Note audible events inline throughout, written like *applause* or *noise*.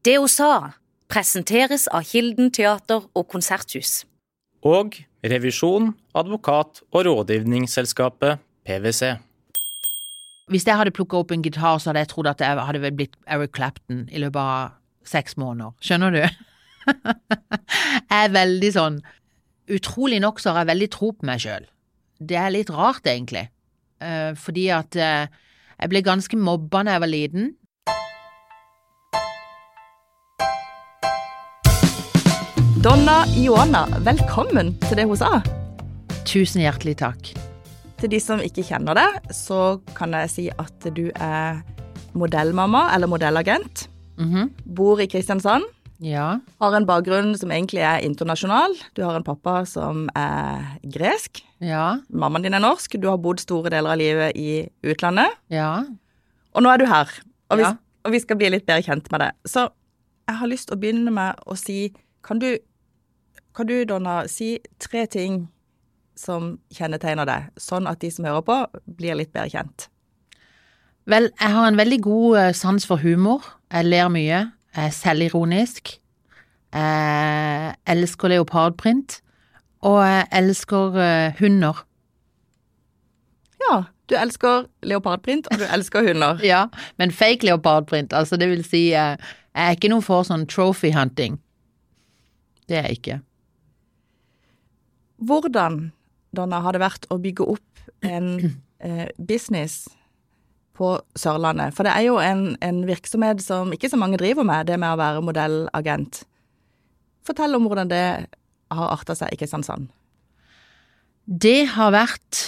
Det hun sa, presenteres av Kilden teater og konserthus. Og revisjon, advokat og rådgivningsselskapet PwC. Hvis jeg hadde plukka opp en gitar, så hadde jeg trodd at jeg hadde blitt Eric Clapton i løpet av seks måneder. Skjønner du? *laughs* jeg er veldig sånn Utrolig nok så har jeg veldig tro på meg sjøl. Det er litt rart, egentlig. Eh, fordi at eh, jeg ble ganske mobba da jeg var liten. Donna Ioana, velkommen til det hun sa. Tusen hjertelig takk. Til de som ikke kjenner det, så kan jeg si at du er modellmamma eller modellagent. Mhm. Bor i Kristiansand. Ja. Har en bakgrunn som egentlig er internasjonal. Du har en pappa som er gresk. Ja. Mammaen din er norsk. Du har bodd store deler av livet i utlandet. Ja. Og nå er du her, og vi, Ja. og vi skal bli litt bedre kjent med det. Så jeg har lyst til å begynne med å si Kan du, kan du Donna, si tre ting som kjennetegner deg, sånn at de som hører på, blir litt bedre kjent? Vel, jeg har en veldig god eh, sans for humor. Jeg ler mye. Jeg er selvironisk. Jeg elsker leopardprint. Og jeg elsker eh, hunder. Ja, du elsker leopardprint, og du elsker hunder. *laughs* Ja, men fake leopardprint, altså det vil si eh, Jeg er ikke noe for sånn trophy hunting. Det er jeg ikke. Hvordan, Donna, har det vært å bygge opp en *clears throat* eh, business på Sørlandet? For det er jo en, en virksomhet som ikke så mange driver med, det med å være modellagent. Fortell om hvordan det har arta seg i Kristiansand. Det har vært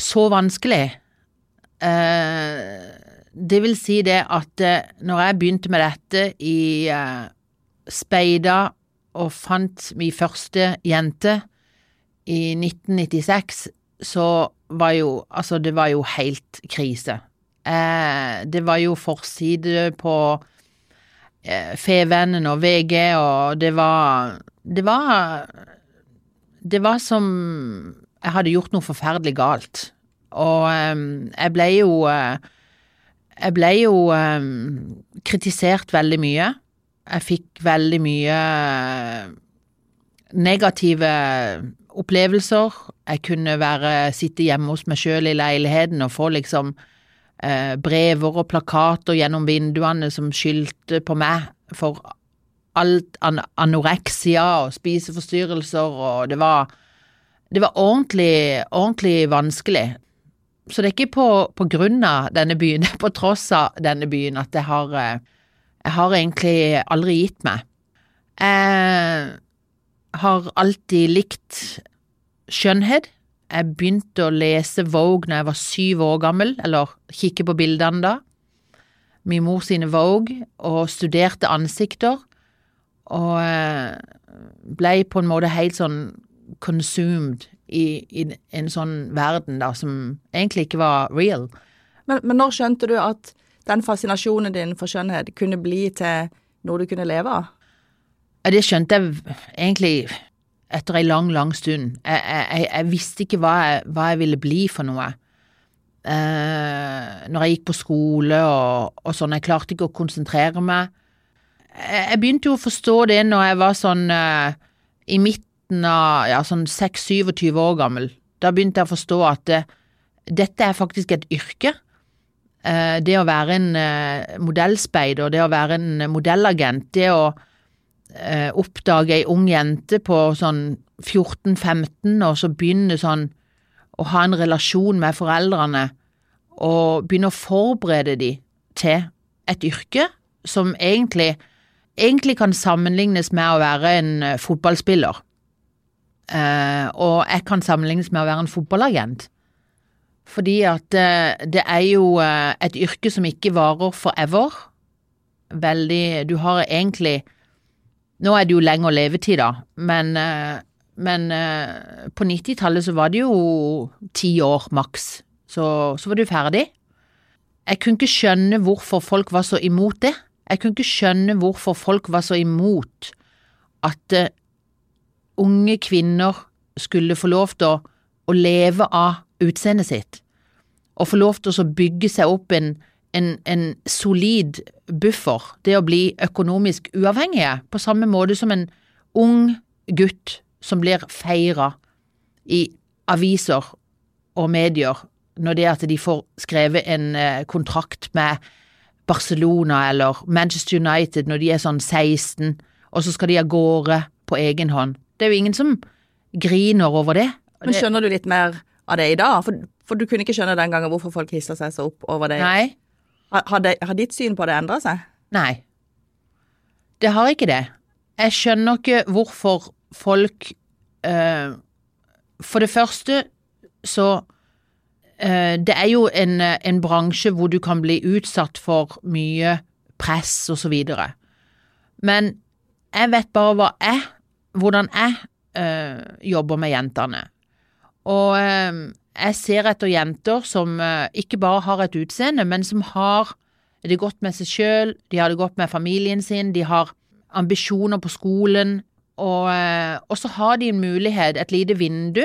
så vanskelig. Eh, det vil si det at eh, når jeg begynte med dette i eh, Speida og fant min første jente i 1996, så var jo Altså, det var jo helt krise. Eh, det var jo forside på eh, Fevennen og VG, og det var Det var Det var som jeg hadde gjort noe forferdelig galt. Og eh, jeg ble jo eh, Jeg ble jo eh, kritisert veldig mye. Jeg fikk veldig mye eh, negative opplevelser. Jeg kunne være, sitte hjemme hos meg sjøl i leiligheten og få liksom eh, brever og plakater gjennom vinduene som skyldte på meg for alt an anoreksia og spiseforstyrrelser, og det var Det var ordentlig, ordentlig vanskelig. Så det er ikke på, på grunn av denne byen, det *laughs* er på tross av denne byen at jeg har eh, Jeg har egentlig aldri gitt meg. Jeg har alltid likt skjønnhet. Jeg begynte å lese Vogue når jeg var syv år gammel, eller kikke på bildene da. Min mor sine Vogue, og studerte ansikter. Og eh, ble på en måte helt sånn consumed i, i en sånn verden da, som egentlig ikke var real. Men, men når skjønte du at den fascinasjonen din for skjønnhet kunne bli til noe du kunne leve av? Ja, Det skjønte jeg egentlig etter ei lang, lang stund. Jeg, jeg, jeg visste ikke hva jeg, hva jeg ville bli for noe. Eh, når jeg gikk på skole og, og sånn, jeg klarte ikke å konsentrere meg. Jeg, begynte jo å forstå det når jeg var sånn eh, i midten av ja, sånn 6-27 år gammel. Da begynte jeg å forstå at det, dette er faktisk et yrke. Eh, det å være en eh, modellspeider, det å være en modellagent, det å eh, oppdage ei ung jente på sånn 14-15, og så begynne sånn å ha en relasjon med foreldrene, og begynne å forberede de til et yrke som egentlig, egentlig kan sammenlignes med å være en fotballspiller. Og jeg kan sammenlignes med å være en fotballagent. Fordi at eh, det er jo eh, et yrke som ikke varer forever. Veldig Du har egentlig Nå er det jo lengre levetid, da, men, eh, men på 90-tallet så var det jo ti år maks. Så, så var du ferdig. Jeg kunne ikke skjønne hvorfor folk var så imot det. Jeg kunne ikke skjønne hvorfor folk var så imot at unge kvinner skulle få lov til å, å leve av utseendet sitt, og få lov til å bygge seg opp en, en, en solid buffer, det å bli økonomisk uavhengige, på samme måte som en ung gutt som blir feira i aviser og medier når det er at de får skrevet en eh, kontrakt med Barcelona eller Manchester United når de er sånn 16, og så skal de av gårde på egen hånd. Det er jo ingen som griner over det. Men skjønner du litt mer av det i dag? For, for du kunne ikke skjønne den gangen hvorfor folk hissa seg så opp over det. Nei. Har, har, det, har ditt syn på det endra seg? Nei. Det har ikke det. Jeg skjønner ikke hvorfor folk øh, For det første så øh, Det er jo en, en bransje hvor du kan bli utsatt for mye press og så videre. Men jeg vet bare hva jeg, hvordan jeg øh, jobber med jentene. Og eh, jeg ser etter jenter som eh, ikke bare har et utseende, men som har det godt med seg sjøl, de har det godt med familien sin, de har ambisjoner på skolen, og, eh, og så har de en mulighet, et lite vindu,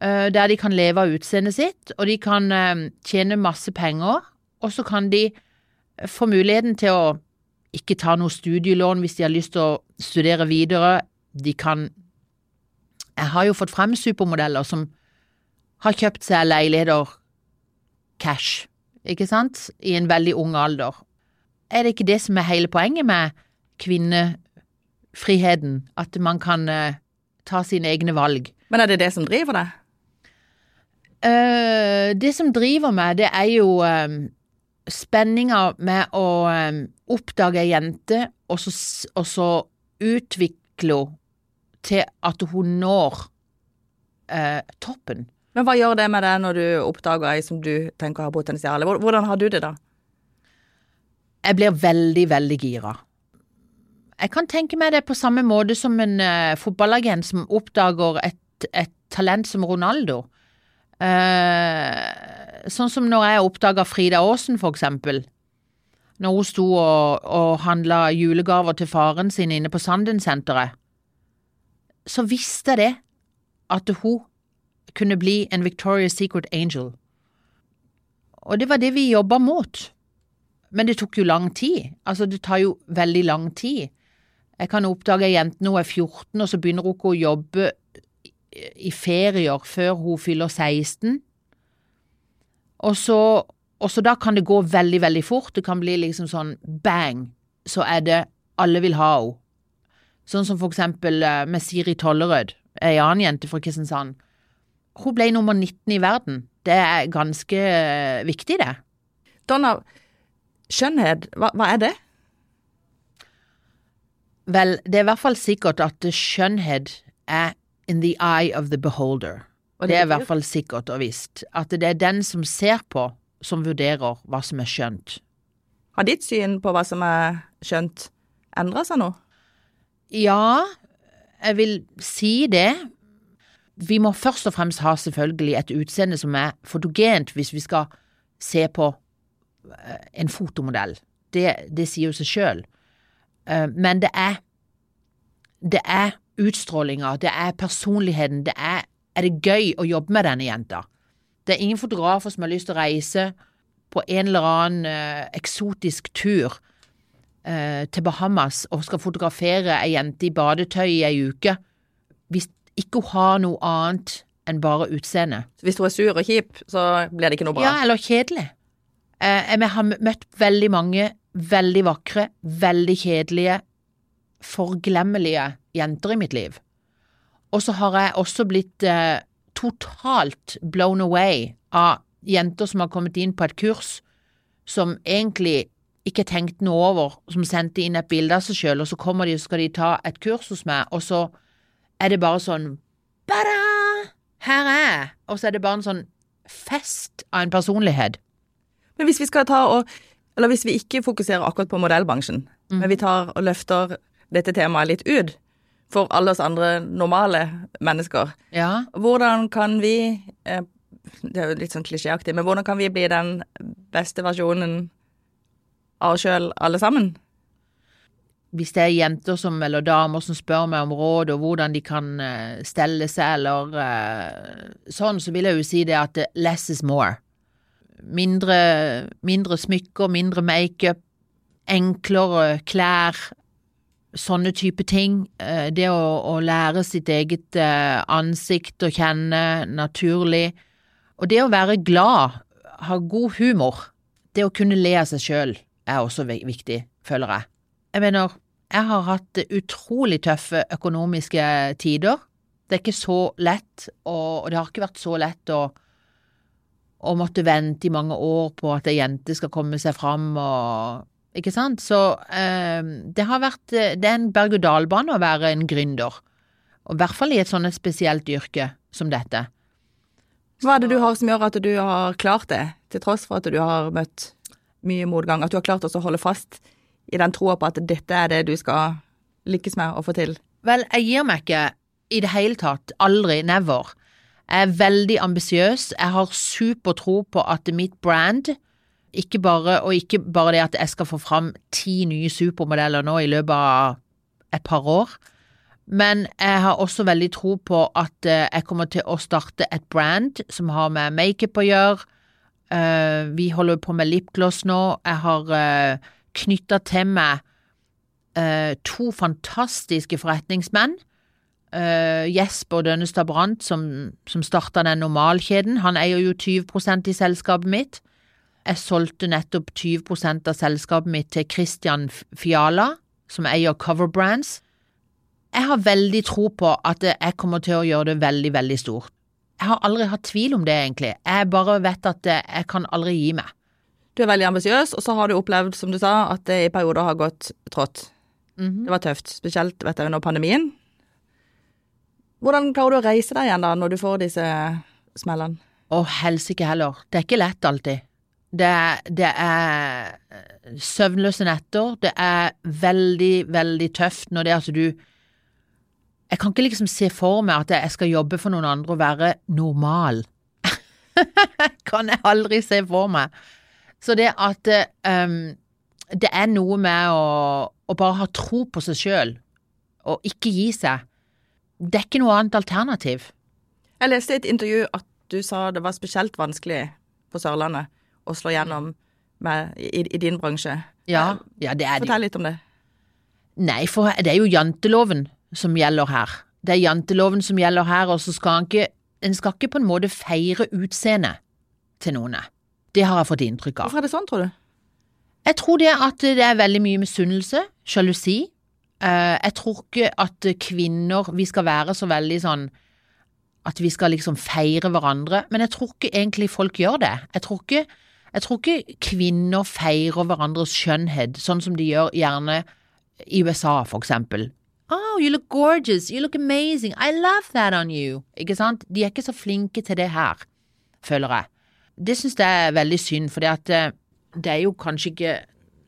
eh, der de kan leve av utseendet sitt, og de kan eh, tjene masse penger, og så kan de få muligheten til å ikke ta noe studielån hvis de har lyst til å studere videre. De kan Jeg har jo fått frem supermodeller som har kjøpt seg leiligheter cash, ikke sant, i en veldig ung alder. Er det ikke det som er hele poenget med kvinnefriheten, at man kan uh, ta sine egne valg? Men er det det som driver deg? Uh, det som driver meg, det er jo um, spenninga med å um, oppdage ei jente, og så, og så utvikle henne til at hun når eh, toppen. Men hva gjør det med deg når du oppdager ei som du tenker har potensial? Hvordan har du det da? Jeg blir veldig, veldig gira. Jeg kan tenke meg det på samme måte som en uh, fotballagent som oppdager et, et, talent som Ronaldo. Uh, sånn som når jeg oppdaga Frida Aasen, for eksempel. Når hun sto og, og handla julegaver til faren sin inne på Sanden-senteret. Så visste jeg det, at hun kunne bli en Victoria's Secret Angel. Og det var det vi jobba mot. Men det tok jo lang tid. Altså, det tar jo veldig lang tid. Jeg kan oppdage ei jente når hun er 14, og så begynner hun ikke å jobbe i ferier før hun fyller 16. Og så, og så da kan det gå veldig, veldig fort. Det kan bli liksom sånn bang, så er det alle vil ha henne. Sånn som for eksempel eh, med Siri Tollerød, ei annen jente fra Kristiansand. Hun ble nummer 19 i verden. Det er ganske eh, viktig, det. Donna, skjønnhet, hva, hva er det? Vel, det er i hvert fall sikkert at skjønnhet er in the eye of the beholder. Og Det er i hvert fall sikkert og visst. At det er den som ser på, som vurderer hva som er skjønt. Har ditt syn på hva som er skjønt, endra seg nå? Ja, jeg vil si det. Vi må først og fremst ha selvfølgelig et utseende som er fotogent hvis vi skal se på eh, en fotomodell. Det, det sier jo seg sjøl. Men det er Det er utstrålinga, det er personligheten, det er Er det gøy å jobbe med denne jenta? Det er ingen fotografer som har lyst til å reise på en eller annen eh, eksotisk tur eh, til Bahamas og skal fotografere ei jente i badetøy i ei uke, hvis ikke hun har noe annet enn bare utseende. Hvis hun er sur og kjip, så blir det ikke noe bra. Ja, eller kjedelig. Eh, jeg har møtt veldig mange veldig vakre, veldig kjedelige, forglemmelige jenter i mitt liv. Og så har jeg også blitt eh, totalt blown away av jenter som har kommet inn på et kurs som egentlig ikke tenkte noe over, som sendte inn et bilde av seg sjøl, og så kommer de og skal de ta et kurs hos meg, og så er det bare sånn Bada! Her er jeg! Og så er det bare en sånn fest av en personlighet. Men hvis vi skal ta og Eller hvis vi ikke fokuserer akkurat på modellbransjen, mm. men vi tar og løfter dette temaet litt ut for alle oss andre normale mennesker, Ja. hvordan kan vi eh, Det er jo litt sånn klisjéaktig, men hvordan kan vi bli den beste versjonen av oss sjøl, alle sammen? hvis det er jenter som, eller damer som spør meg om råd og hvordan de kan eh, stelle seg eller eh, sånn, så vil jeg jo si det at eh, less is more. mindre, mindre smykker, mindre makeup, enklere klær, sånne type ting. Det å, å lære sitt eget ansikt å kjenne naturlig. Og det å være glad, ha god humor, det å kunne le av seg sjøl, er også viktig, føler jeg. Jeg mener, jeg har hatt utrolig tøffe økonomiske tider. Det er ikke så lett, og det har ikke vært så lett å, å måtte vente i mange år på at ei jente skal komme seg fram og Ikke sant? Så eh, det har vært Det er en berg-og-dal-bane å være en gründer. Og I hvert fall i et sånt spesielt yrke som dette. Hva er det du har som gjør at du har klart det, til tross for at du har møtt mye motgang? At du har klart å holde fast i den troa på at dette er det du skal lykkes med å få til? Vel, jeg gir meg ikke i det hele tatt. Aldri. Never. Jeg er veldig ambisiøs. Jeg har supertro på at mitt brand ikke bare, og ikke bare det at jeg skal få fram ti nye supermodeller nå i løpet av et par år, men jeg har også veldig tro på at eh, jeg kommer til å starte et brand som har med makeup å gjøre. Eh, vi holder på med lipgloss nå. Jeg har uh, knytta til meg uh, to fantastiske forretningsmenn. Jesper Dønnestad Brandt, som, som starta den normalkjeden, han eier jo 20% i selskapet mitt. Jeg solgte nettopp 20% av selskapet mitt til Christian Fiala, som eier Cover Brands. Jeg har veldig tro på at jeg kommer til å gjøre det veldig, veldig stort. Jeg har aldri hatt tvil om det, egentlig. Jeg bare vet at jeg kan aldri gi meg. Du er veldig ambisiøs, og så har du opplevd, som du sa, at det i perioder har gått trått. Mm -hmm. Det var tøft, spesielt vet jeg, under pandemien. Hvordan klarer du å reise deg igjen da, når du får disse smellene? Å, helsike heller. Det er ikke lett alltid. Det er, det er søvnløse netter. Det er veldig, veldig tøft når det at du Jeg kan ikke liksom se for meg at jeg skal jobbe for noen andre og være normal. *laughs* kan jeg aldri se for meg. Så det at um, det er noe med å, å, bare ha tro på seg sjøl og ikke gi seg, det er ikke noe annet alternativ. Jeg leste i et intervju at du sa det var spesielt vanskelig på Sørlandet å slå gjennom med, i, i, din bransje. Ja, ja det er det. Fortell litt om det. Nei, for det er jo janteloven som gjelder her. Det er janteloven som gjelder her, og så skal en ikke En skal ikke på en måte feire utseendet til noen. Det har jeg fått inntrykk av. Hvorfor er det sånn, tror du? Jeg tror det at det er veldig mye misunnelse, sjalusi. Eh, jeg tror ikke at kvinner Vi skal være så veldig sånn at vi skal liksom feire hverandre, men jeg tror ikke egentlig folk gjør det. Jeg tror ikke, jeg tror ikke kvinner feirer hverandres skjønnhet, sånn som de gjør gjerne i USA, for eksempel. Oh, you look gorgeous, you look amazing, I love that on you. Ikke sant? De er ikke så flinke til det her, føler jeg. Det synes jeg er veldig synd, for eh, det er jo kanskje ikke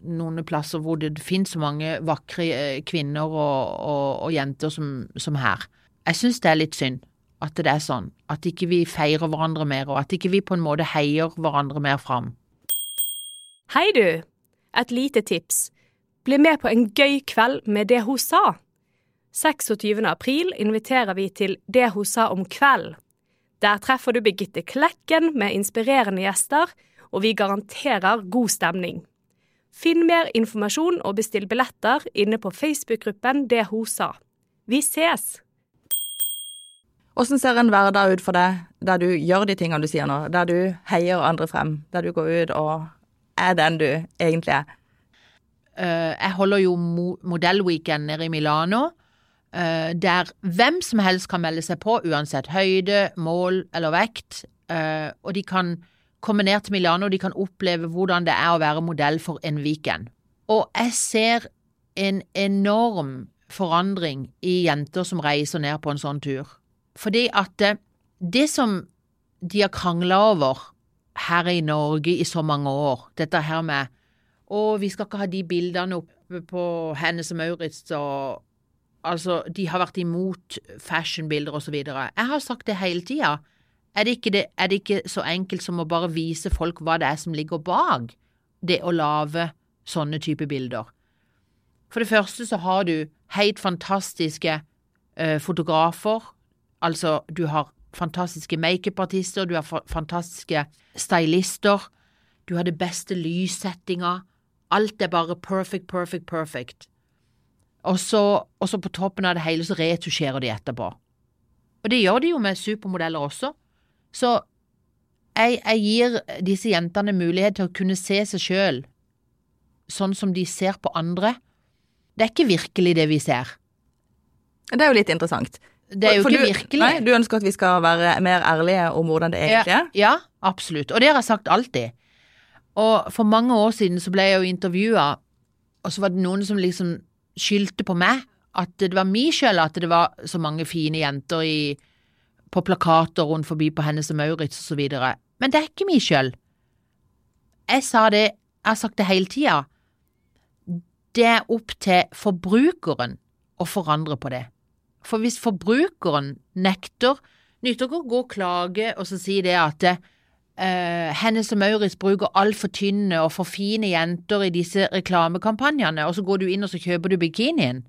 noen plasser hvor det finnes så mange vakre eh, kvinner og, og, og jenter som, som, her. Jeg synes det er litt synd at det er sånn, at ikke vi feirer hverandre mer, og at ikke vi på en måte heier hverandre mer fram. Hei du! Et lite tips. Bli med på en gøy kveld med Det hun sa. 26. april inviterer vi til Det hun sa om kvelden der treffer du Birgitte Klekken med inspirerende gjester, og vi garanterer god stemning. Finn mer informasjon og bestill billetter inne på Facebook-gruppen Det hun sa. Vi ses! Hvordan ser en hverdag ut for deg der du gjør de tingene du sier nå, der du heier andre frem, der du går ut og er den du egentlig er? Uh, jeg holder jo modellweekend nede i Milano. Uh, der hvem som helst kan melde seg på, uansett høyde, mål eller vekt. Uh, og de kan komme ned til Milano og de kan oppleve hvordan det er å være modell for en weekend. Og jeg ser en enorm forandring i jenter som reiser ned på en sånn tur. Fordi at eh, det som de har krangla over her i Norge i så mange år, dette her med å, vi skal ikke ha de bildene oppe på Hennes og Maurits og Altså, de har vært imot fashionbilder videre. Jeg har sagt det hele tida. Er, er, det ikke så enkelt som å bare vise folk hva det er som ligger bak det å lage sånne type bilder? For det første så har du helt fantastiske uh, fotografer. Altså, du har fantastiske makeupartister, du har fantastiske stylister. du har det beste lyssettinga, alt er bare perfect, perfect, perfect. Og så, og så på toppen av det hele så retusjerer de etterpå. Og det gjør de jo med supermodeller også. Så jeg, jeg gir disse jentene mulighet til å kunne se seg sjøl sånn som de ser på andre. Det er ikke virkelig det vi ser. Det er jo litt interessant. Det er jo For ikke du, virkelig. Nei, du ønsker at vi skal være mer ærlige om hvordan det egentlig er? Ja, absolutt. Og det har jeg sagt alltid. Og for mange år siden så ble jeg jo intervjua, og så var det noen som liksom skyldte på meg at det var min skyld at det var så mange fine jenter i, på plakater rundt forbi på Hennes og Maurits og så videre. Men det er ikke min skyld. Jeg sa det, jeg har sagt det hele tida. Det er opp til forbrukeren å forandre på det. For hvis forbrukeren nekter Nytter ikke å gå og klage og så si det at eh, Hennes og Maurits bruker altfor tynne og for fine jenter i disse reklamekampanjene, og så går du inn og så kjøper du bikinien.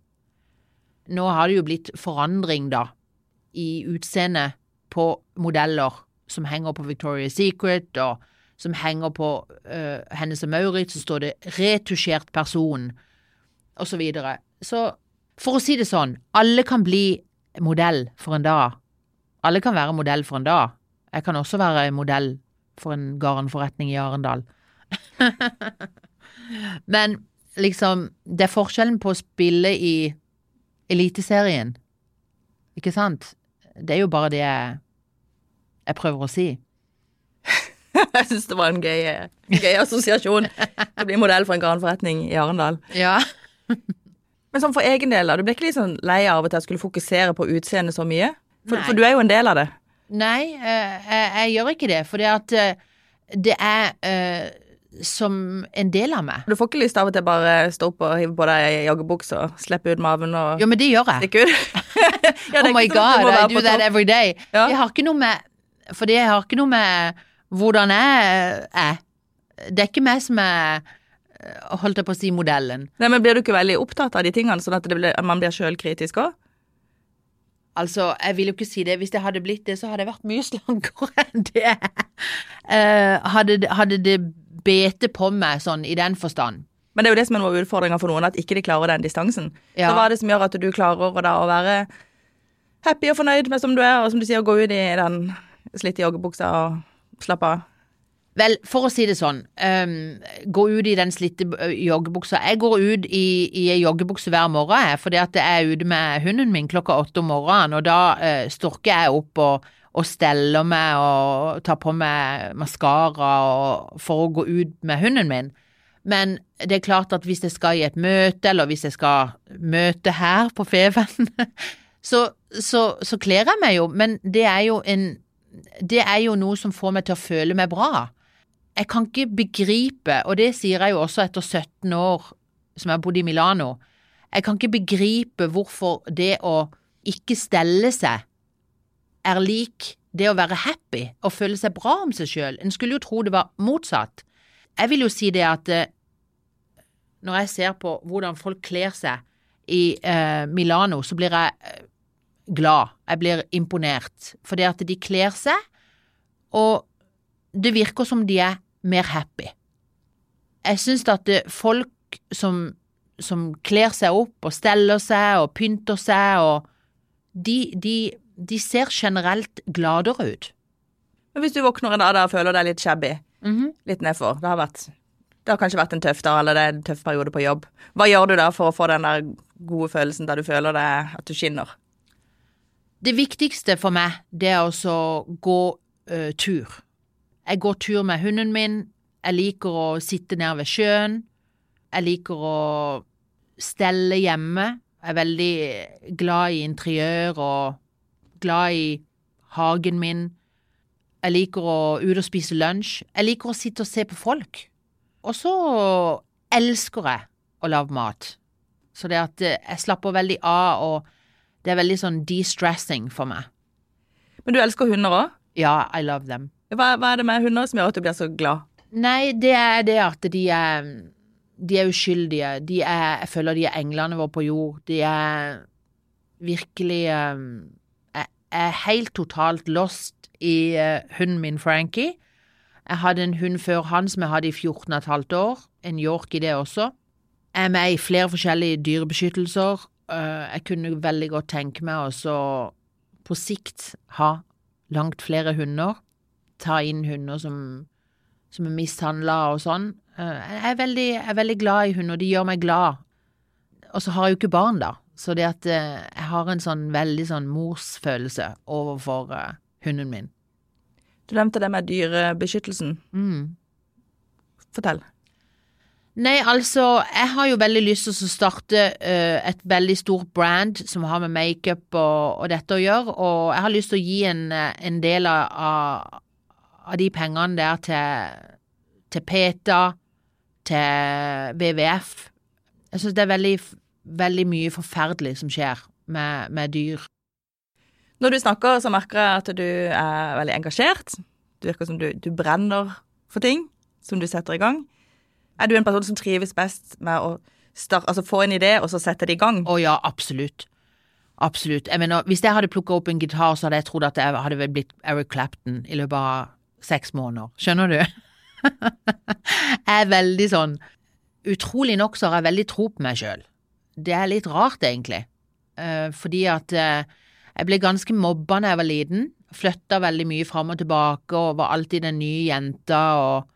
Nå har det jo blitt forandring, da, i utseendet på modeller som henger på Victoria's Secret, og som henger på uh, Hennes og Maurits, så står det 'retusjert person', og så videre. Så for å si det sånn, alle kan bli modell for en dag. Alle kan være modell for en dag. Jeg kan også være modell for en garnforretning i Arendal. *laughs* Men liksom, det er forskjellen på å spille i Eliteserien, ikke sant? Det er jo bare det jeg, jeg prøver å si. *laughs* Jeg syns det var en gøy, gøy assosiasjon. Å bli modell for en garnforretning i Arendal. Ja. *laughs* Men sånn for egen del, da. Du ble ikke litt sånn lei av og til å skulle fokusere på utseendet så mye? For, for du er jo en del av det. Nei, eh, jeg, jeg gjør ikke det, for det at eh, det er eh, som en del av meg. Du får ikke lyst av og til bare stå opp og hive på deg joggebukse og slippe ut maven og Jo, men det gjør jeg. stikke ut? *laughs* Ja, det oh my sånn god, I do that every day. Ja. Jeg har ikke noe med Fordi jeg har ikke noe med hvordan jeg er. Det er ikke meg som er holdt jeg på å si modellen. Nei, men Blir du ikke veldig opptatt av de tingene, sånn at det blir, man blir sjølkritisk òg? Altså, jeg vil jo ikke si det. Hvis det hadde blitt det, så hadde jeg vært mye slankere *laughs* enn det er. Eh, hadde, hadde det bete på meg sånn i den forstand. Men det er jo det som er noe av utfordringa for noen, at ikke de klarer den distansen. Ja. Så hva er det som gjør at du klarer å da å være happy og fornøyd med som du er, og som du sier, gå ut i den slitte joggebuksa og slappe av? Vel, for å si det sånn, um, gå ut i den slitte joggebuksa. Jeg går ut i, i ei joggebukse hver morgen, jeg, fordi at jeg er ute med hunden min klokka åtte om morgenen, og da uh, storker jeg opp og, og steller meg og tar på meg maskara for å gå ut med hunden min. Men det er klart at hvis jeg skal i et møte, eller hvis jeg skal møte her på Feven, *laughs* så, så, så kler jeg meg jo, men det er jo en det er jo noe som får meg til å føle meg bra. Jeg kan ikke begripe, og det sier jeg jo også etter 17 år som jeg har bodd i Milano, jeg kan ikke begripe hvorfor det å ikke stelle seg er lik det å være happy og føle seg bra om seg sjøl. En skulle jo tro det var motsatt. Jeg vil jo si det at eh, når jeg ser på hvordan folk kler seg i eh, Milano, så blir jeg eh, glad. Jeg blir imponert. Fordi at de kler seg, og det virker som de er mer happy. Jeg syns at det, folk som, som kler seg opp og steller seg og pynter seg, og de, de, de ser generelt gladere ut. Men hvis du våkner en dag og føler deg litt shabby, Mhm. litt nedfor, det har, vært, det har kanskje vært en tøff dag, eller det er en tøff periode på jobb, hva gjør du da for å få den der gode følelsen der du føler det, at du skinner? Det viktigste for meg, det er å gå ø, tur. Jeg går tur med hunden min, jeg liker å sitte nede ved sjøen, jeg liker å stelle hjemme, jeg er veldig glad i interiør og glad i hagen min, jeg liker å ut og spise lunsj, jeg liker å sitte og se på folk. Og så elsker jeg å lage mat. Så det at eh, jeg slapper veldig av, og det er veldig sånn de-stressing for meg. Men du elsker hunder òg? Ja, I love them. Hva, hva er det med hunder som gjør at du blir så glad? Nei, det er det at de er De er uskyldige. De er Jeg føler de er englene våre på jord. De er virkelig Jeg jeg er helt totalt lost i uh, hunden min Frankie. Jeg hadde en hund før han som jeg hadde i 14 15 år, en York i det også. Jeg er med i flere forskjellige dyrebeskyttelser. Eh, Jeg kunne veldig godt tenke meg også på sikt ha langt flere hunder. Ta inn hunder som, som er mishandla og sånn. Eh, Jeg er, veldig, jeg er veldig glad i hunder, de gjør meg glad. Og så har jeg jo ikke barn, da, så det at eh, jeg har en sånn veldig sånn morsfølelse overfor eh, hunden min. Du nevnte det med dyrebeskyttelsen. Mm. Fortell. Nei, altså, jeg har jo veldig lyst til å starte uh, et veldig stort brand som har med makeup og, og dette å gjøre, og jeg har lyst til å gi en, en del av, av, de pengene der til, til PETA, til WWF. Jeg synes det er veldig, veldig mye forferdelig som skjer med, med dyr. Når du snakker, så merker jeg at du er veldig engasjert. Det virker som du, du brenner for ting som du setter i gang. Er du en person som trives best med å start, altså få en idé, og så sette det i gang? Å ja, absolutt. Absolutt. Jeg mener, hvis jeg hadde plukka opp en gitar, så hadde jeg trodd at jeg hadde blitt Eric Clapton i løpet av seks måneder. Skjønner du? *laughs* jeg er veldig sånn Utrolig nok så har jeg veldig tro på meg sjøl. Det er litt rart, egentlig. Eh, fordi at eh, jeg ble ganske mobba da jeg var liten. Flytta veldig mye fram og tilbake og var alltid den nye jenta og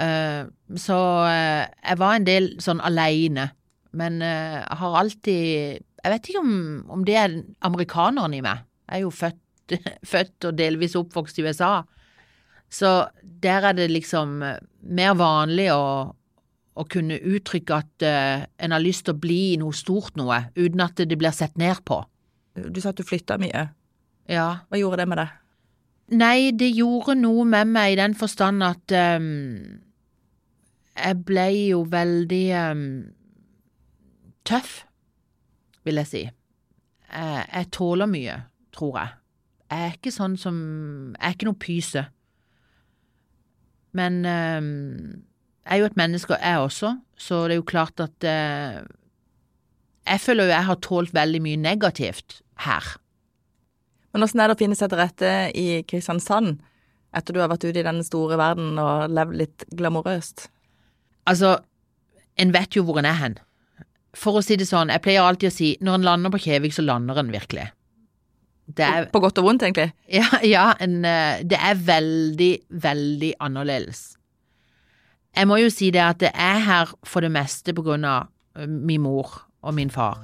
eh, Så jeg var en del sånn aleine. Men jeg har alltid Jeg vet ikke om, om det er amerikaneren i meg. Jeg er jo født, *laughs* født og delvis oppvokst i USA. Så der er det liksom eh, mer vanlig å, å kunne uttrykke at uh, en har lyst til å bli noe stort noe, uten at det blir sett ned på. Du sa at du flytta mye. Ja. Hva gjorde det med deg? Nei, det gjorde noe med meg i den forstand at um, jeg ble jo veldig um, tøff, vil jeg si. Jeg, jeg tåler mye, tror jeg. Jeg er ikke sånn som Jeg er ikke noe pyse. Men eh, jeg er jo et menneske, jeg også, så det er jo klart at eh, Jeg føler jo jeg har tålt veldig mye negativt her. Men åssen er det å finne seg til rette i Kristiansand etter du har vært ute i den store verden og levd litt glamorøst? Altså, en vet jo hvor en er hen. For å si det sånn, jeg pleier alltid å si når en lander på Kjevik, så lander en virkelig. Det er, På godt og vondt, egentlig. ja, ja en, eh, det er veldig, veldig annerledes. Jeg må jo si det at det er her for det meste på grunn av eh, min mor og min far.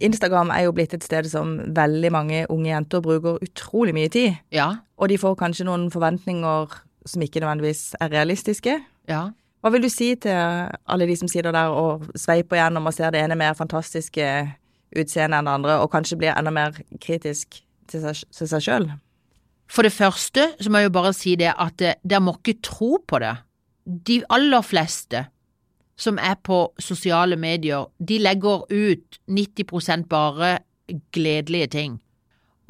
Instagram er jo blitt et sted som veldig mange unge jenter bruker utrolig mye tid. Ja, Og de får kanskje noen forventninger som ikke nødvendigvis er realistiske. Ja. Hva vil du si til alle de som sitter der og sveiper gjennom og ser det ene mer fantastiske utseendet enn det andre, og kanskje blir enda mer kritisk til seg, sjøl? For det første så må jeg jo bare si det at eh, dere må ikke tro på det. De aller fleste som er på sosiale medier, de legger ut 90% bare gledelige ting.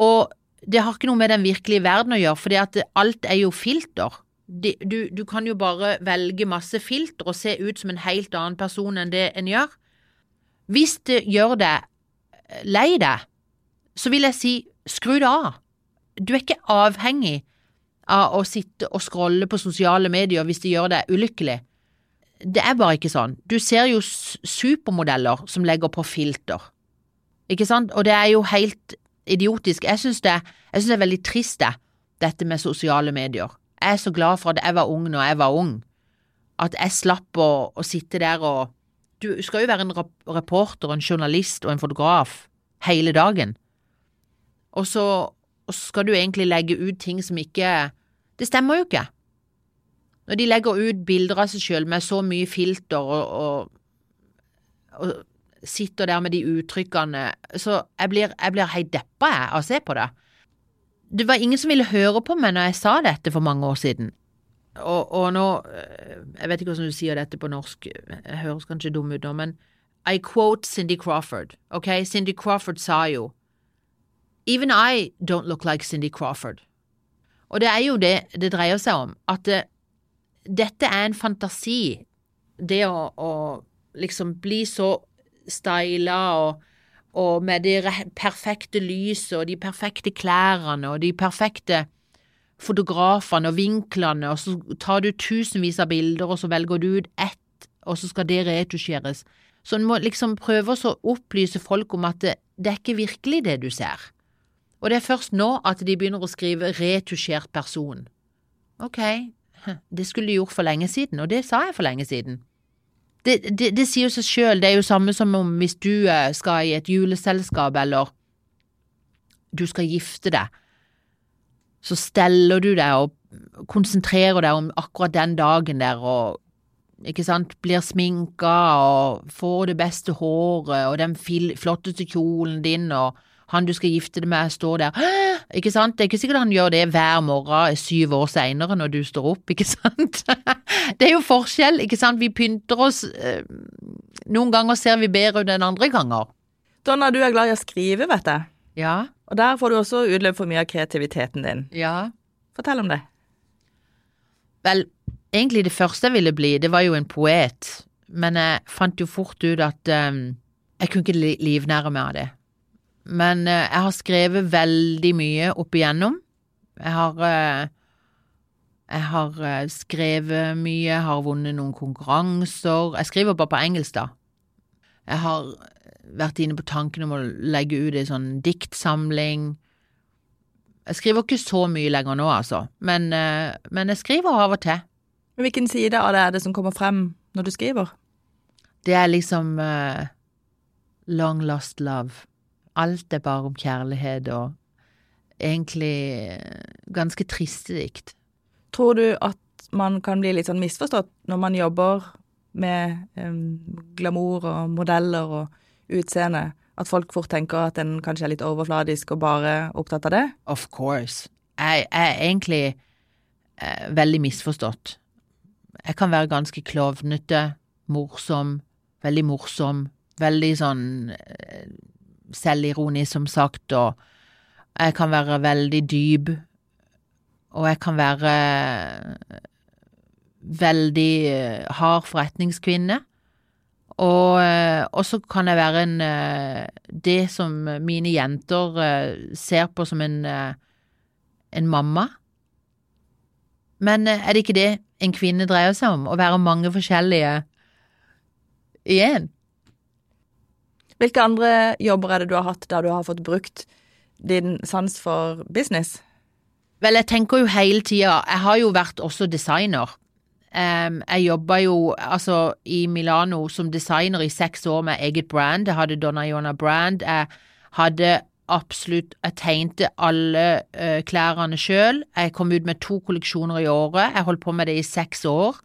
Og det har ikke noe med den virkelige verden å gjøre, at alt er jo filter. De, du, du kan jo bare velge masse filter og se ut som en helt annen person enn det en gjør. Hvis det gjør deg lei deg, så vil jeg si skru det av. Du er ikke avhengig av å sitte og scrolle på sosiale medier hvis det gjør deg ulykkelig. Det er bare ikke sånn. Du ser jo supermodeller som legger på filter, ikke sant, og det er jo helt idiotisk. Jeg syns det, det er veldig trist, det, dette med sosiale medier. Jeg er så glad for at jeg var ung når jeg var ung, at jeg slapp å, å sitte der og Du skal jo være en reporter, en journalist og en fotograf hele dagen, og så, skal du egentlig legge ut ting som ikke Det stemmer jo ikke. Når de legger ut bilder av seg selv med så mye filter og, og, og sitter der med de uttrykkene, så jeg blir, jeg blir helt deppa av å se på det. Det var ingen som ville høre på meg når jeg sa dette for mange år siden. Og, og nå, øh, jeg vet ikke hvordan du sier dette på norsk, jeg høres kanskje dum ut nå, men I quote Cindy Crawford, ok? Cindy Crawford sa jo Even I don't look like Cindy Crawford. Og det er jo det det dreier seg om, at det, dette er en fantasi, det å, å liksom bli så styla og, og med det perfekte lyset og de perfekte klærne og de perfekte fotografene og vinklene, og så tar du tusenvis av bilder, og så velger du ut ett, og så skal det retusjeres. Så en må liksom prøve å opplyse folk om at det, det er ikke virkelig det du ser. Og det er først nå at de begynner å skrive retusjert person. Ok, *laughs* det skulle de gjort for lenge siden, og det sa jeg for lenge siden. Det, det, det sier jo seg sjøl, det er jo samme som om hvis du eh, skal i et juleselskap eller du skal gifte deg, så steller du deg og konsentrerer deg om akkurat den dagen der og ikke sant, blir sminka og får det beste håret og den flotteste kjolen din og han du skal gifte deg med står der, *gasps* ikke sant, det er ikke sikkert han gjør det hver morgen syv år senere når du står opp, ikke sant, *laughs* det er jo forskjell, ikke sant, vi pynter oss, eh, noen ganger ser vi bedre ut enn andre ganger. Donna, du er glad i å skrive, vet jeg. Ja, Og der får du også utløp for mye av kreativiteten din. ja. Fortell om det. Vel, egentlig det første jeg ville bli, det var jo en poet, men jeg fant jo fort ut at um, jeg kunne ikke livnære meg av det. Men uh, jeg har skrevet veldig mye opp igjennom. Jeg har uh, jeg har uh, skrevet mye, jeg har vunnet noen konkurranser. Jeg skriver bare på engelsk, da. Jeg har vært inne på tanken om å legge ut en sånn diktsamling. Jeg skriver ikke så mye lenger nå, altså, men, eh, men jeg skriver av og til. Men Hvilken side av det er det som kommer frem når du skriver? Det er liksom uh, long lost love. Alt er bare om kjærlighet og egentlig eh, ganske triste dikt. Tror du at man kan bli litt sånn misforstått når man jobber med um, glamour og modeller og utseende? At folk fort tenker at en kanskje er litt overfladisk og bare opptatt av det? Of course. Jeg, jeg er egentlig eh, veldig misforstått. Jeg kan være ganske klovnete, morsom, veldig morsom, veldig sånn eh, selvironisk, som sagt, og jeg kan være veldig dyp, og jeg kan være eh, veldig eh, hard forretningskvinne. Og, eh, og så kan jeg være en Det som mine jenter ser på som en, en mamma. Men er det ikke det en kvinne dreier seg om? Å være mange forskjellige i én? Hvilke andre jobber er det du har hatt der du har fått brukt din sans for business? Vel, jeg tenker jo hele tida Jeg har jo vært også designer. Um, jeg jobba jo altså i Milano som designer i seks år med eget brand. Jeg hadde Donna Iona Brand. Jeg hadde absolutt Jeg tegnte alle uh, klærne sjøl. Jeg kom ut med to kolleksjoner i året. Jeg holdt på med det i seks år.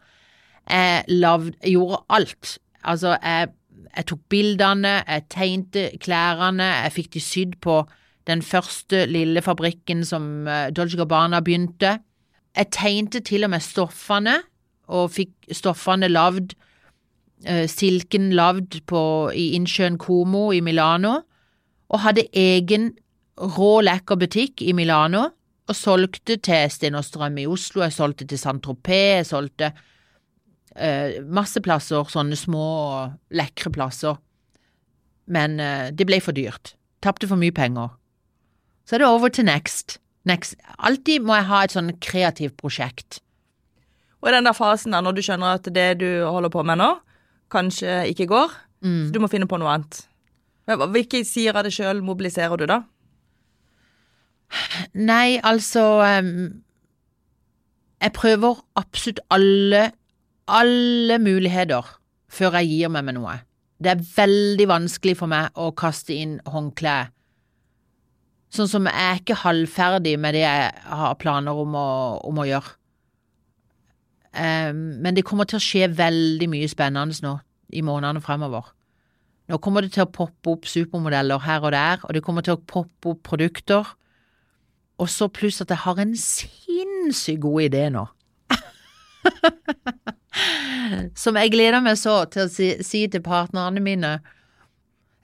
Jeg, lavd, gjorde alt. Altså, jeg, jeg tok bildene, jeg tegnte klærne, jeg fikk de sydd på den første lille fabrikken som eh, Dolce Gabbana begynte. Jeg tegnte til og med stoffene, og fikk stoffene lagd, eh, silken lagd i innsjøen Como i Milano, og hadde egen rå, lekker butikk i Milano, og solgte til Sten og Strøm i Oslo, jeg solgte til Saint-Tropez, jeg solgte eh, masse plasser, sånne små, lekre plasser. Men eh, det ble for dyrt. Tapte for mye penger. Så er det over til next. next. Alltid må jeg ha et sånn kreativt prosjekt. Og i den der fasen da, når du skjønner at det du holder på med nå, kanskje ikke går, Mm. så du må finne på noe annet. Hvilke sider av deg sjøl mobiliserer du da? Nei, altså um, Jeg prøver absolutt alle, alle muligheter før jeg gir meg med noe. Det er veldig vanskelig for meg å kaste inn håndkle. Sånn som jeg er ikke halvferdig med det jeg har planer om å, om å gjøre. Um, men det kommer til å skje veldig mye spennende nå i månedene fremover. Nå kommer det til å poppe opp supermodeller her og der, og det kommer til å poppe opp produkter. Og så pluss at jeg har en sinnssykt god idé nå. *laughs* Som jeg gleder meg så til å si, si til partnerne mine.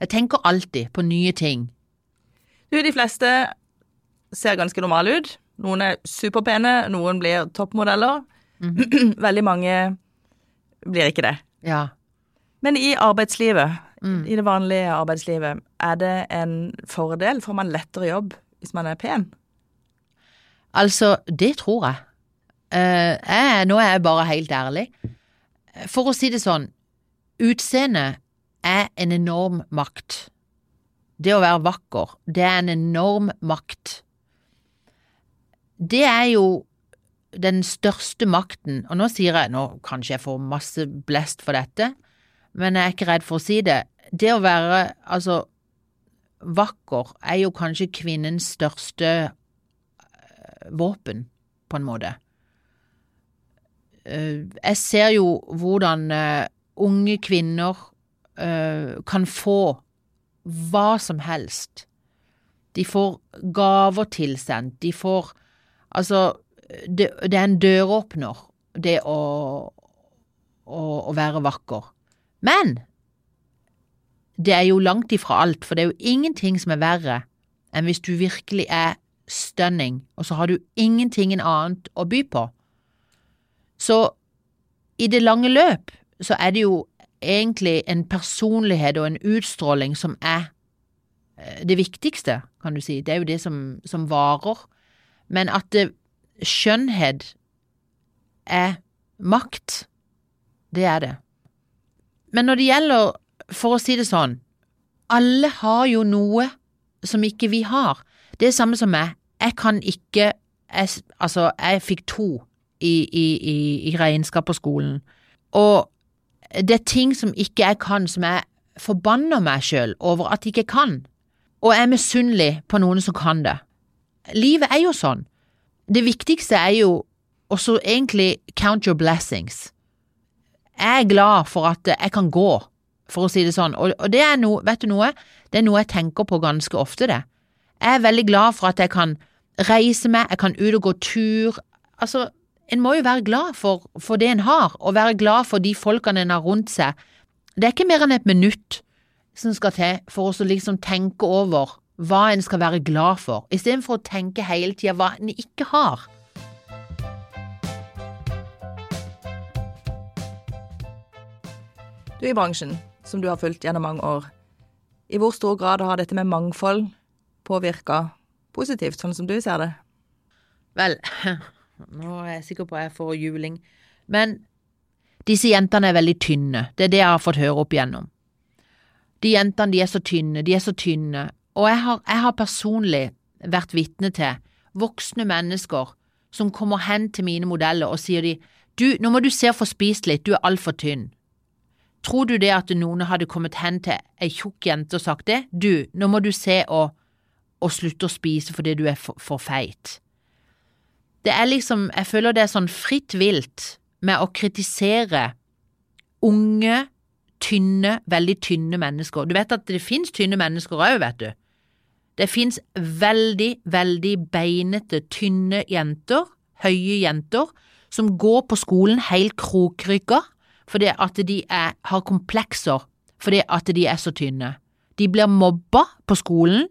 Jeg tenker alltid på nye ting. Du, de fleste ser ganske normale ut. Noen er superpene, noen blir toppmodeller. *clears throat* Veldig mange blir ikke det. Ja. Men i arbeidslivet, Mm. i det vanlige arbeidslivet, er det en fordel? Får man lettere jobb hvis man er pen? Altså, det tror jeg. Eh, jeg. Nå er jeg bare helt ærlig. For å si det sånn, utseendet er en enorm makt. Det å være vakker, det er en enorm makt. Det er jo den største makten, og nå sier jeg, nå kanskje jeg får masse blest for dette, men jeg er ikke redd for å si det. Det å være, altså, vakker er jo kanskje kvinnens største eh, våpen, på en måte. Eh, Jeg ser jo hvordan eh, unge kvinner eh, kan få hva som helst. De får gaver tilsendt, de får Altså, det, det er en døråpner, det å, å, å være vakker. Men det er jo langt ifra alt, for det er jo ingenting som er verre enn hvis du virkelig er stunning, og så har du ingenting annet å by på. Så i det lange løp så er det jo egentlig en personlighet og en utstråling som er eh, det viktigste, kan du si. Det er jo det som, som varer. Men at det, skjønnhet er makt, det er det. Men når det gjelder, for å si det sånn, alle har jo noe som ikke vi har. Det er samme som meg. Jeg kan ikke jeg, Altså, jeg fikk to i, i, i, regnskap på skolen, og det er ting som ikke jeg kan, som jeg forbanner meg sjøl over at jeg ikke kan, og jeg er misunnelig på noen som kan det. Livet er jo sånn. Det viktigste er jo også egentlig count your blessings. Jeg er glad for at jeg kan gå, for å si det sånn, og det er noe, vet du noe, det er noe jeg tenker på ganske ofte, det. Jeg er veldig glad for at jeg kan reise meg, jeg kan ut og gå tur. Altså, en må jo være glad for, for det en har, og være glad for de folkene en har rundt seg. Det er ikke mer enn et minutt som skal til for oss å liksom tenke over hva en skal være glad for, istedenfor å tenke hele tida hva en ikke har. Du i bransjen, som du har fulgt gjennom mange år, i hvor stor grad har dette med mangfold påvirka positivt, sånn som du ser det? Vel, *laughs* nå er jeg sikker på at jeg får juling, men disse jentene er veldig tynne, det er det jeg har fått høre opp igjennom. De jentene de er så tynne, de er så tynne, og jeg har, jeg har personlig vært vitne til voksne mennesker som kommer hen til mine modeller og sier de, du, nå må du se og få spist litt, du er altfor tynn. Tror du det at noen hadde kommet hen til ei tjukk jente og sagt det? Du, nå må du se og, og slutte å spise fordi du er for, for feit. Det er liksom, jeg føler det er sånn fritt vilt med å kritisere unge, tynne, veldig tynne mennesker. Du vet at det finnes tynne mennesker òg, vet du. Det finnes veldig, veldig beinete, tynne jenter, høye jenter, som går på skolen helt krokrygga fordi at de er, har komplekser fordi at de er så tynne. De blir mobba på skolen.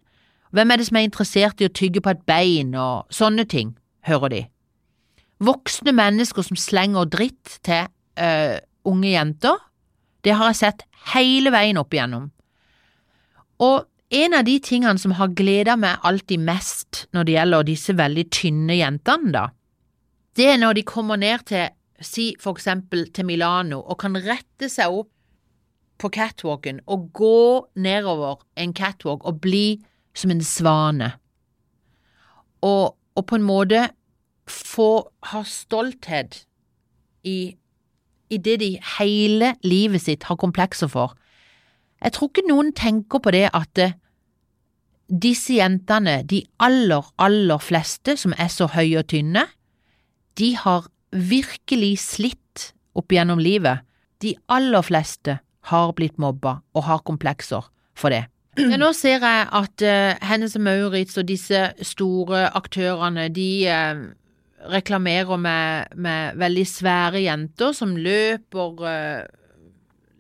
Hvem er det som er interessert i å tygge på et bein og sånne ting, hører de. Voksne mennesker som slenger dritt til øh, unge jenter, det har jeg sett hele veien opp igjennom. Og en av de tingene som har gleda meg alltid mest når det gjelder disse veldig tynne jentene, da, det er når de kommer ned til, si for eksempel til Milano, og kan rette seg opp på catwalken og gå nedover en catwalk og bli som en svane, og, og på en måte få ha stolthet i, i det de hele livet sitt har komplekser for. Jeg tror ikke noen tenker på det at det, disse jentene, de aller, aller fleste som er så høye og tynne, de har virkelig slitt opp gjennom livet. De aller fleste har blitt mobba og har komplekser for det. Men nå ser jeg at uh, Hennes og Maurits og disse store aktørene, de uh, reklamerer med, med, veldig svære jenter som løper uh,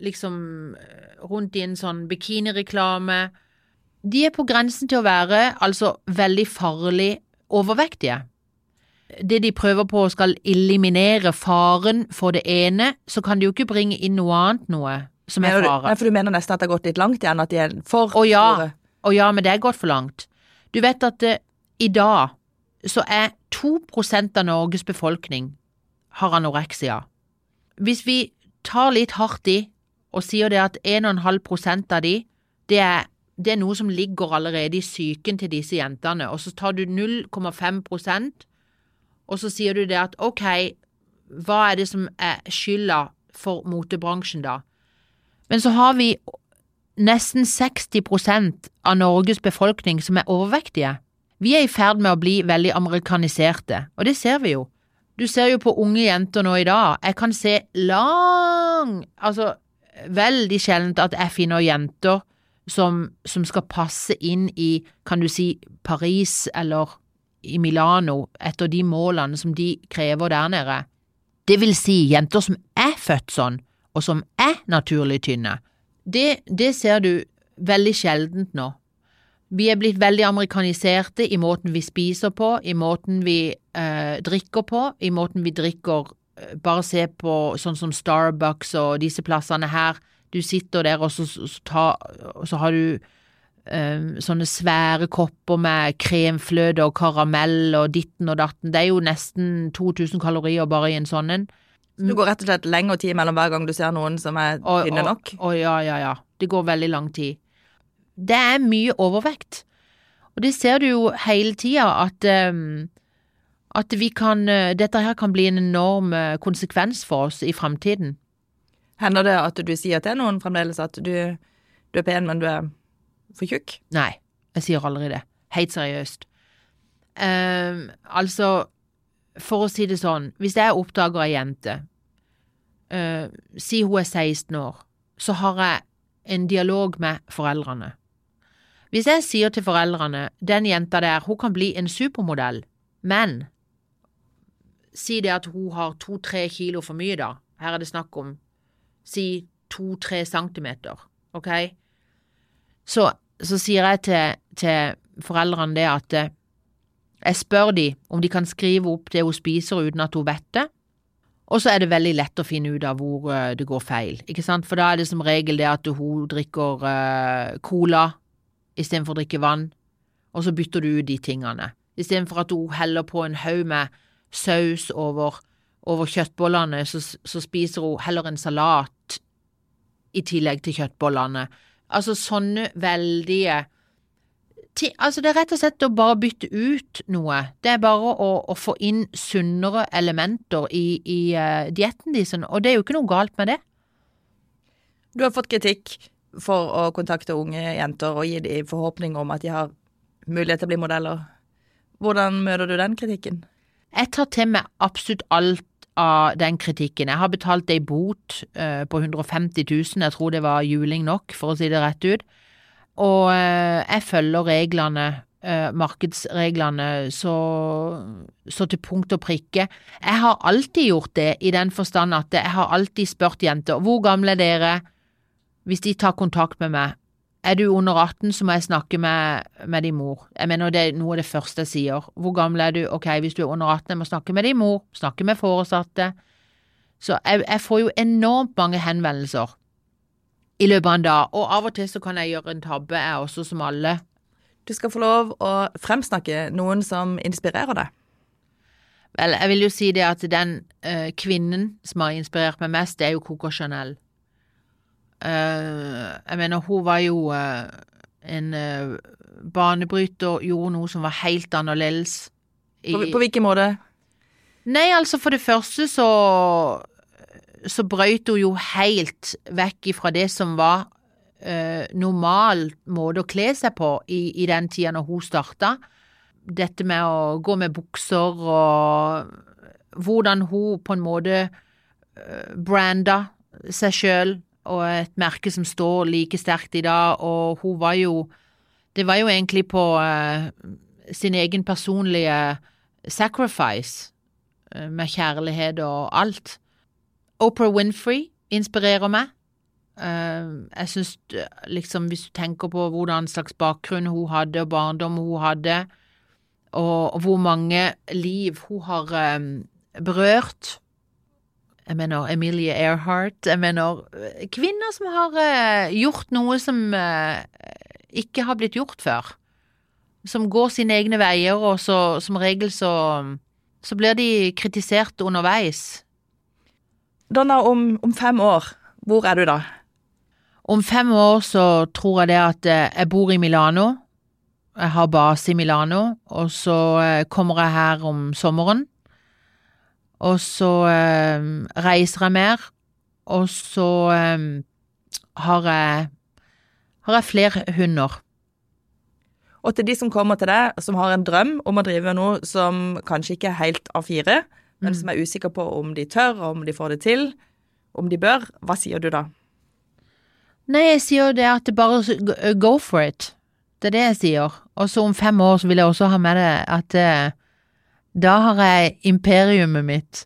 liksom rundt i en sånn bikinireklame. De er på grensen til å være altså veldig farlig overvektige. Det de prøver på skal eliminere faren for det ene, så kan de jo ikke bringe inn noe annet noe som er fare. nei, for du mener nesten at det har gått litt langt igjen, at de er for Å ja. store? Og ja, men det er gått for langt. Du vet at eh, i dag så er 2% av Norges befolkning har anoreksia. Hvis vi tar litt hardt i og sier det at 1,5% av de, det er, det er noe som ligger allerede i psyken til disse jentene, og så tar du 0,5% og så sier du det at ok, hva er det som er skylda for motebransjen da? Men så har vi nesten 60% av Norges befolkning som er overvektige. Vi er i ferd med å bli veldig amerikaniserte, og det ser vi jo. Du ser jo på unge jenter nå i dag. Jeg kan se lang Altså, veldig sjeldent at jeg finner jenter som, som skal passe inn i, kan du si, Paris eller i Milano etter de målene som de krever der nede. Det vil si jenter som er født sånn, og som er naturlig tynne. Det, det ser du veldig sjeldent nå. Vi er blitt veldig amerikaniserte i måten vi spiser på, i måten vi eh, drikker på, i måten vi drikker eh, Bare se på sånn som Starbucks og disse plassene her. Du sitter der, og så, så, ta, så har du eh, sånne svære kopper med kremfløte og karamell og ditten og datten. Det er jo nesten 2000 kalorier bare i en sånn en. Det går rett og slett lengre tid mellom hver gang du ser noen som er tynne nok? Å ja, ja, ja. Det går veldig lang tid. Det er mye overvekt. Og det ser du jo hele tida, at, um, at vi kan eh, Dette her kan bli en enorm eh, konsekvens for oss i framtiden. Hender det at du sier til noen fremdeles at du, du er pen, men du er for tjukk? Nei, jeg sier aldri det. Helt seriøst. Um, altså, for å si det sånn, hvis jeg oppdager ei jente, eh, si hun er 16 år, så har jeg en dialog med foreldrene. Hvis jeg sier til foreldrene den jenta der, hun kan bli en supermodell, men si det at hun har to-tre kilo for mye, da. Her er det snakk om si to-tre centimeter, ok? Så, så sier jeg til, til foreldrene det at eh, jeg spør de om de kan skrive opp det hun spiser uten at hun vet det, og så er det veldig lett å finne ut av hvor eh, det går feil, ikke sant, for da er det som regel det at hun drikker uh, cola istedenfor å drikke vann, og så bytter du ut de tingene, istedenfor at hun heller på en haug med saus over, over kjøttbollene, så, så spiser hun heller en salat i tillegg til kjøttbollene. Altså sånne veldige Altså, det er rett og slett å bare bytte ut noe. Det er bare å, å få inn sunnere elementer i, i uh, dietten din, og det er jo ikke noe galt med det. Du har fått kritikk for å kontakte unge jenter og gi dem forhåpning om at de har mulighet til å bli modeller. Hvordan møter du den kritikken? Jeg tar til meg absolutt alt av den kritikken. Jeg har betalt ei bot uh, på 150 000, jeg tror det var juling nok, for å si det rett ut. Og eh, jeg følger reglene, eh, markedsreglene, så, så til punkt og prikke. Jeg har alltid gjort det, i den forstand at jeg har alltid spurt jenter hvor gamle er dere, hvis de tar kontakt med meg. Er du under 18, så må jeg snakke med, med din mor. Jeg mener det er noe av det første jeg sier. Hvor gammel er du? Ok, hvis du er under 18, jeg må snakke med din mor, snakke med foresatte. Så jeg, jeg får jo enormt mange henvendelser i løpet av en dag, og av og til så kan jeg gjøre en tabbe, jeg også, som alle. Du skal få lov å fremsnakke noen som inspirerer deg. Vel, jeg vil jo si det at den uh, kvinnen som har inspirert meg mest, det er jo Coco Chanel. Uh, jeg mener, hun var jo uh, en banebryter, gjorde noe som var helt annerledes. i- På, på hvilken måte? Nei, altså for det første så så brøyt hun jo helt vekk ifra det som var eh, normal måte å kle seg på i, i den tida når hun starta. Dette med å gå med bukser og hvordan hun på en måte uh, branda seg sjøl og et merke som står like sterkt i dag, og hun var jo Det var jo egentlig på eh, sin egen personlige sacrifice eh, med kjærlighet og alt. Oprah Winfrey inspirerer meg. Eh, jeg syns eh, liksom, hvis du tenker på hvordan slags bakgrunn hun hadde, og barndom hun hadde, og, hvor mange liv hun har eh, berørt Jeg mener Emilie Earhart. Jeg mener kvinner som har eh, gjort noe som eh, ikke har blitt gjort før. Som går sine egne veier, og så som regel så, så blir de kritisert underveis. Donna, om, om fem år, hvor er du da? Om fem år så tror jeg det at eh, jeg bor i Milano. Jeg har base i Milano, og så eh, kommer jeg her om sommeren. Og så eh, reiser jeg mer, og så har jeg har jeg flere hunder. Og til de som kommer til deg, som har en drøm om å drive noe som kanskje ikke er helt A4, men som er usikker på om de tør, om de får det til, om de bør, hva sier du da? Nei, jeg sier jo det at det bare go- go for it. Det er det jeg sier. Og så om fem år så vil jeg også ha med det at eh, da har jeg imperiumet mitt.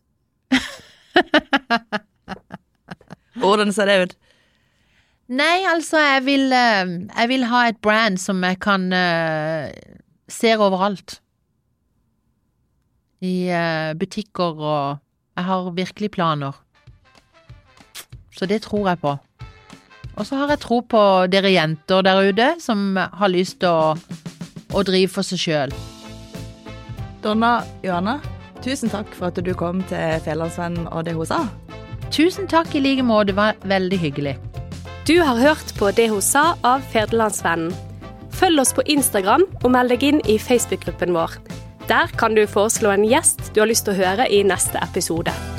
*laughs* Hvordan ser det ut? Nei, altså, jeg vil, eh, jeg vil ha et brand som jeg kan uh, ser overalt. I eh, butikker og Jeg har virkelig planer. Så det tror jeg på. Og så har jeg tro på dere jenter der ute som har lyst til å, å drive for seg sjøl. Donna Johanna, tusen takk for at du kom til Fjellandsvenn og det hun sa. Tusen takk i like måte, det var veldig hyggelig. Du har hørt på Det hun sa av Federlandsvennen. Følg oss på Instagram og meld deg inn i Facebook-gruppen vår. Der kan du foreslå en gjest du har lyst til å høre i neste episode.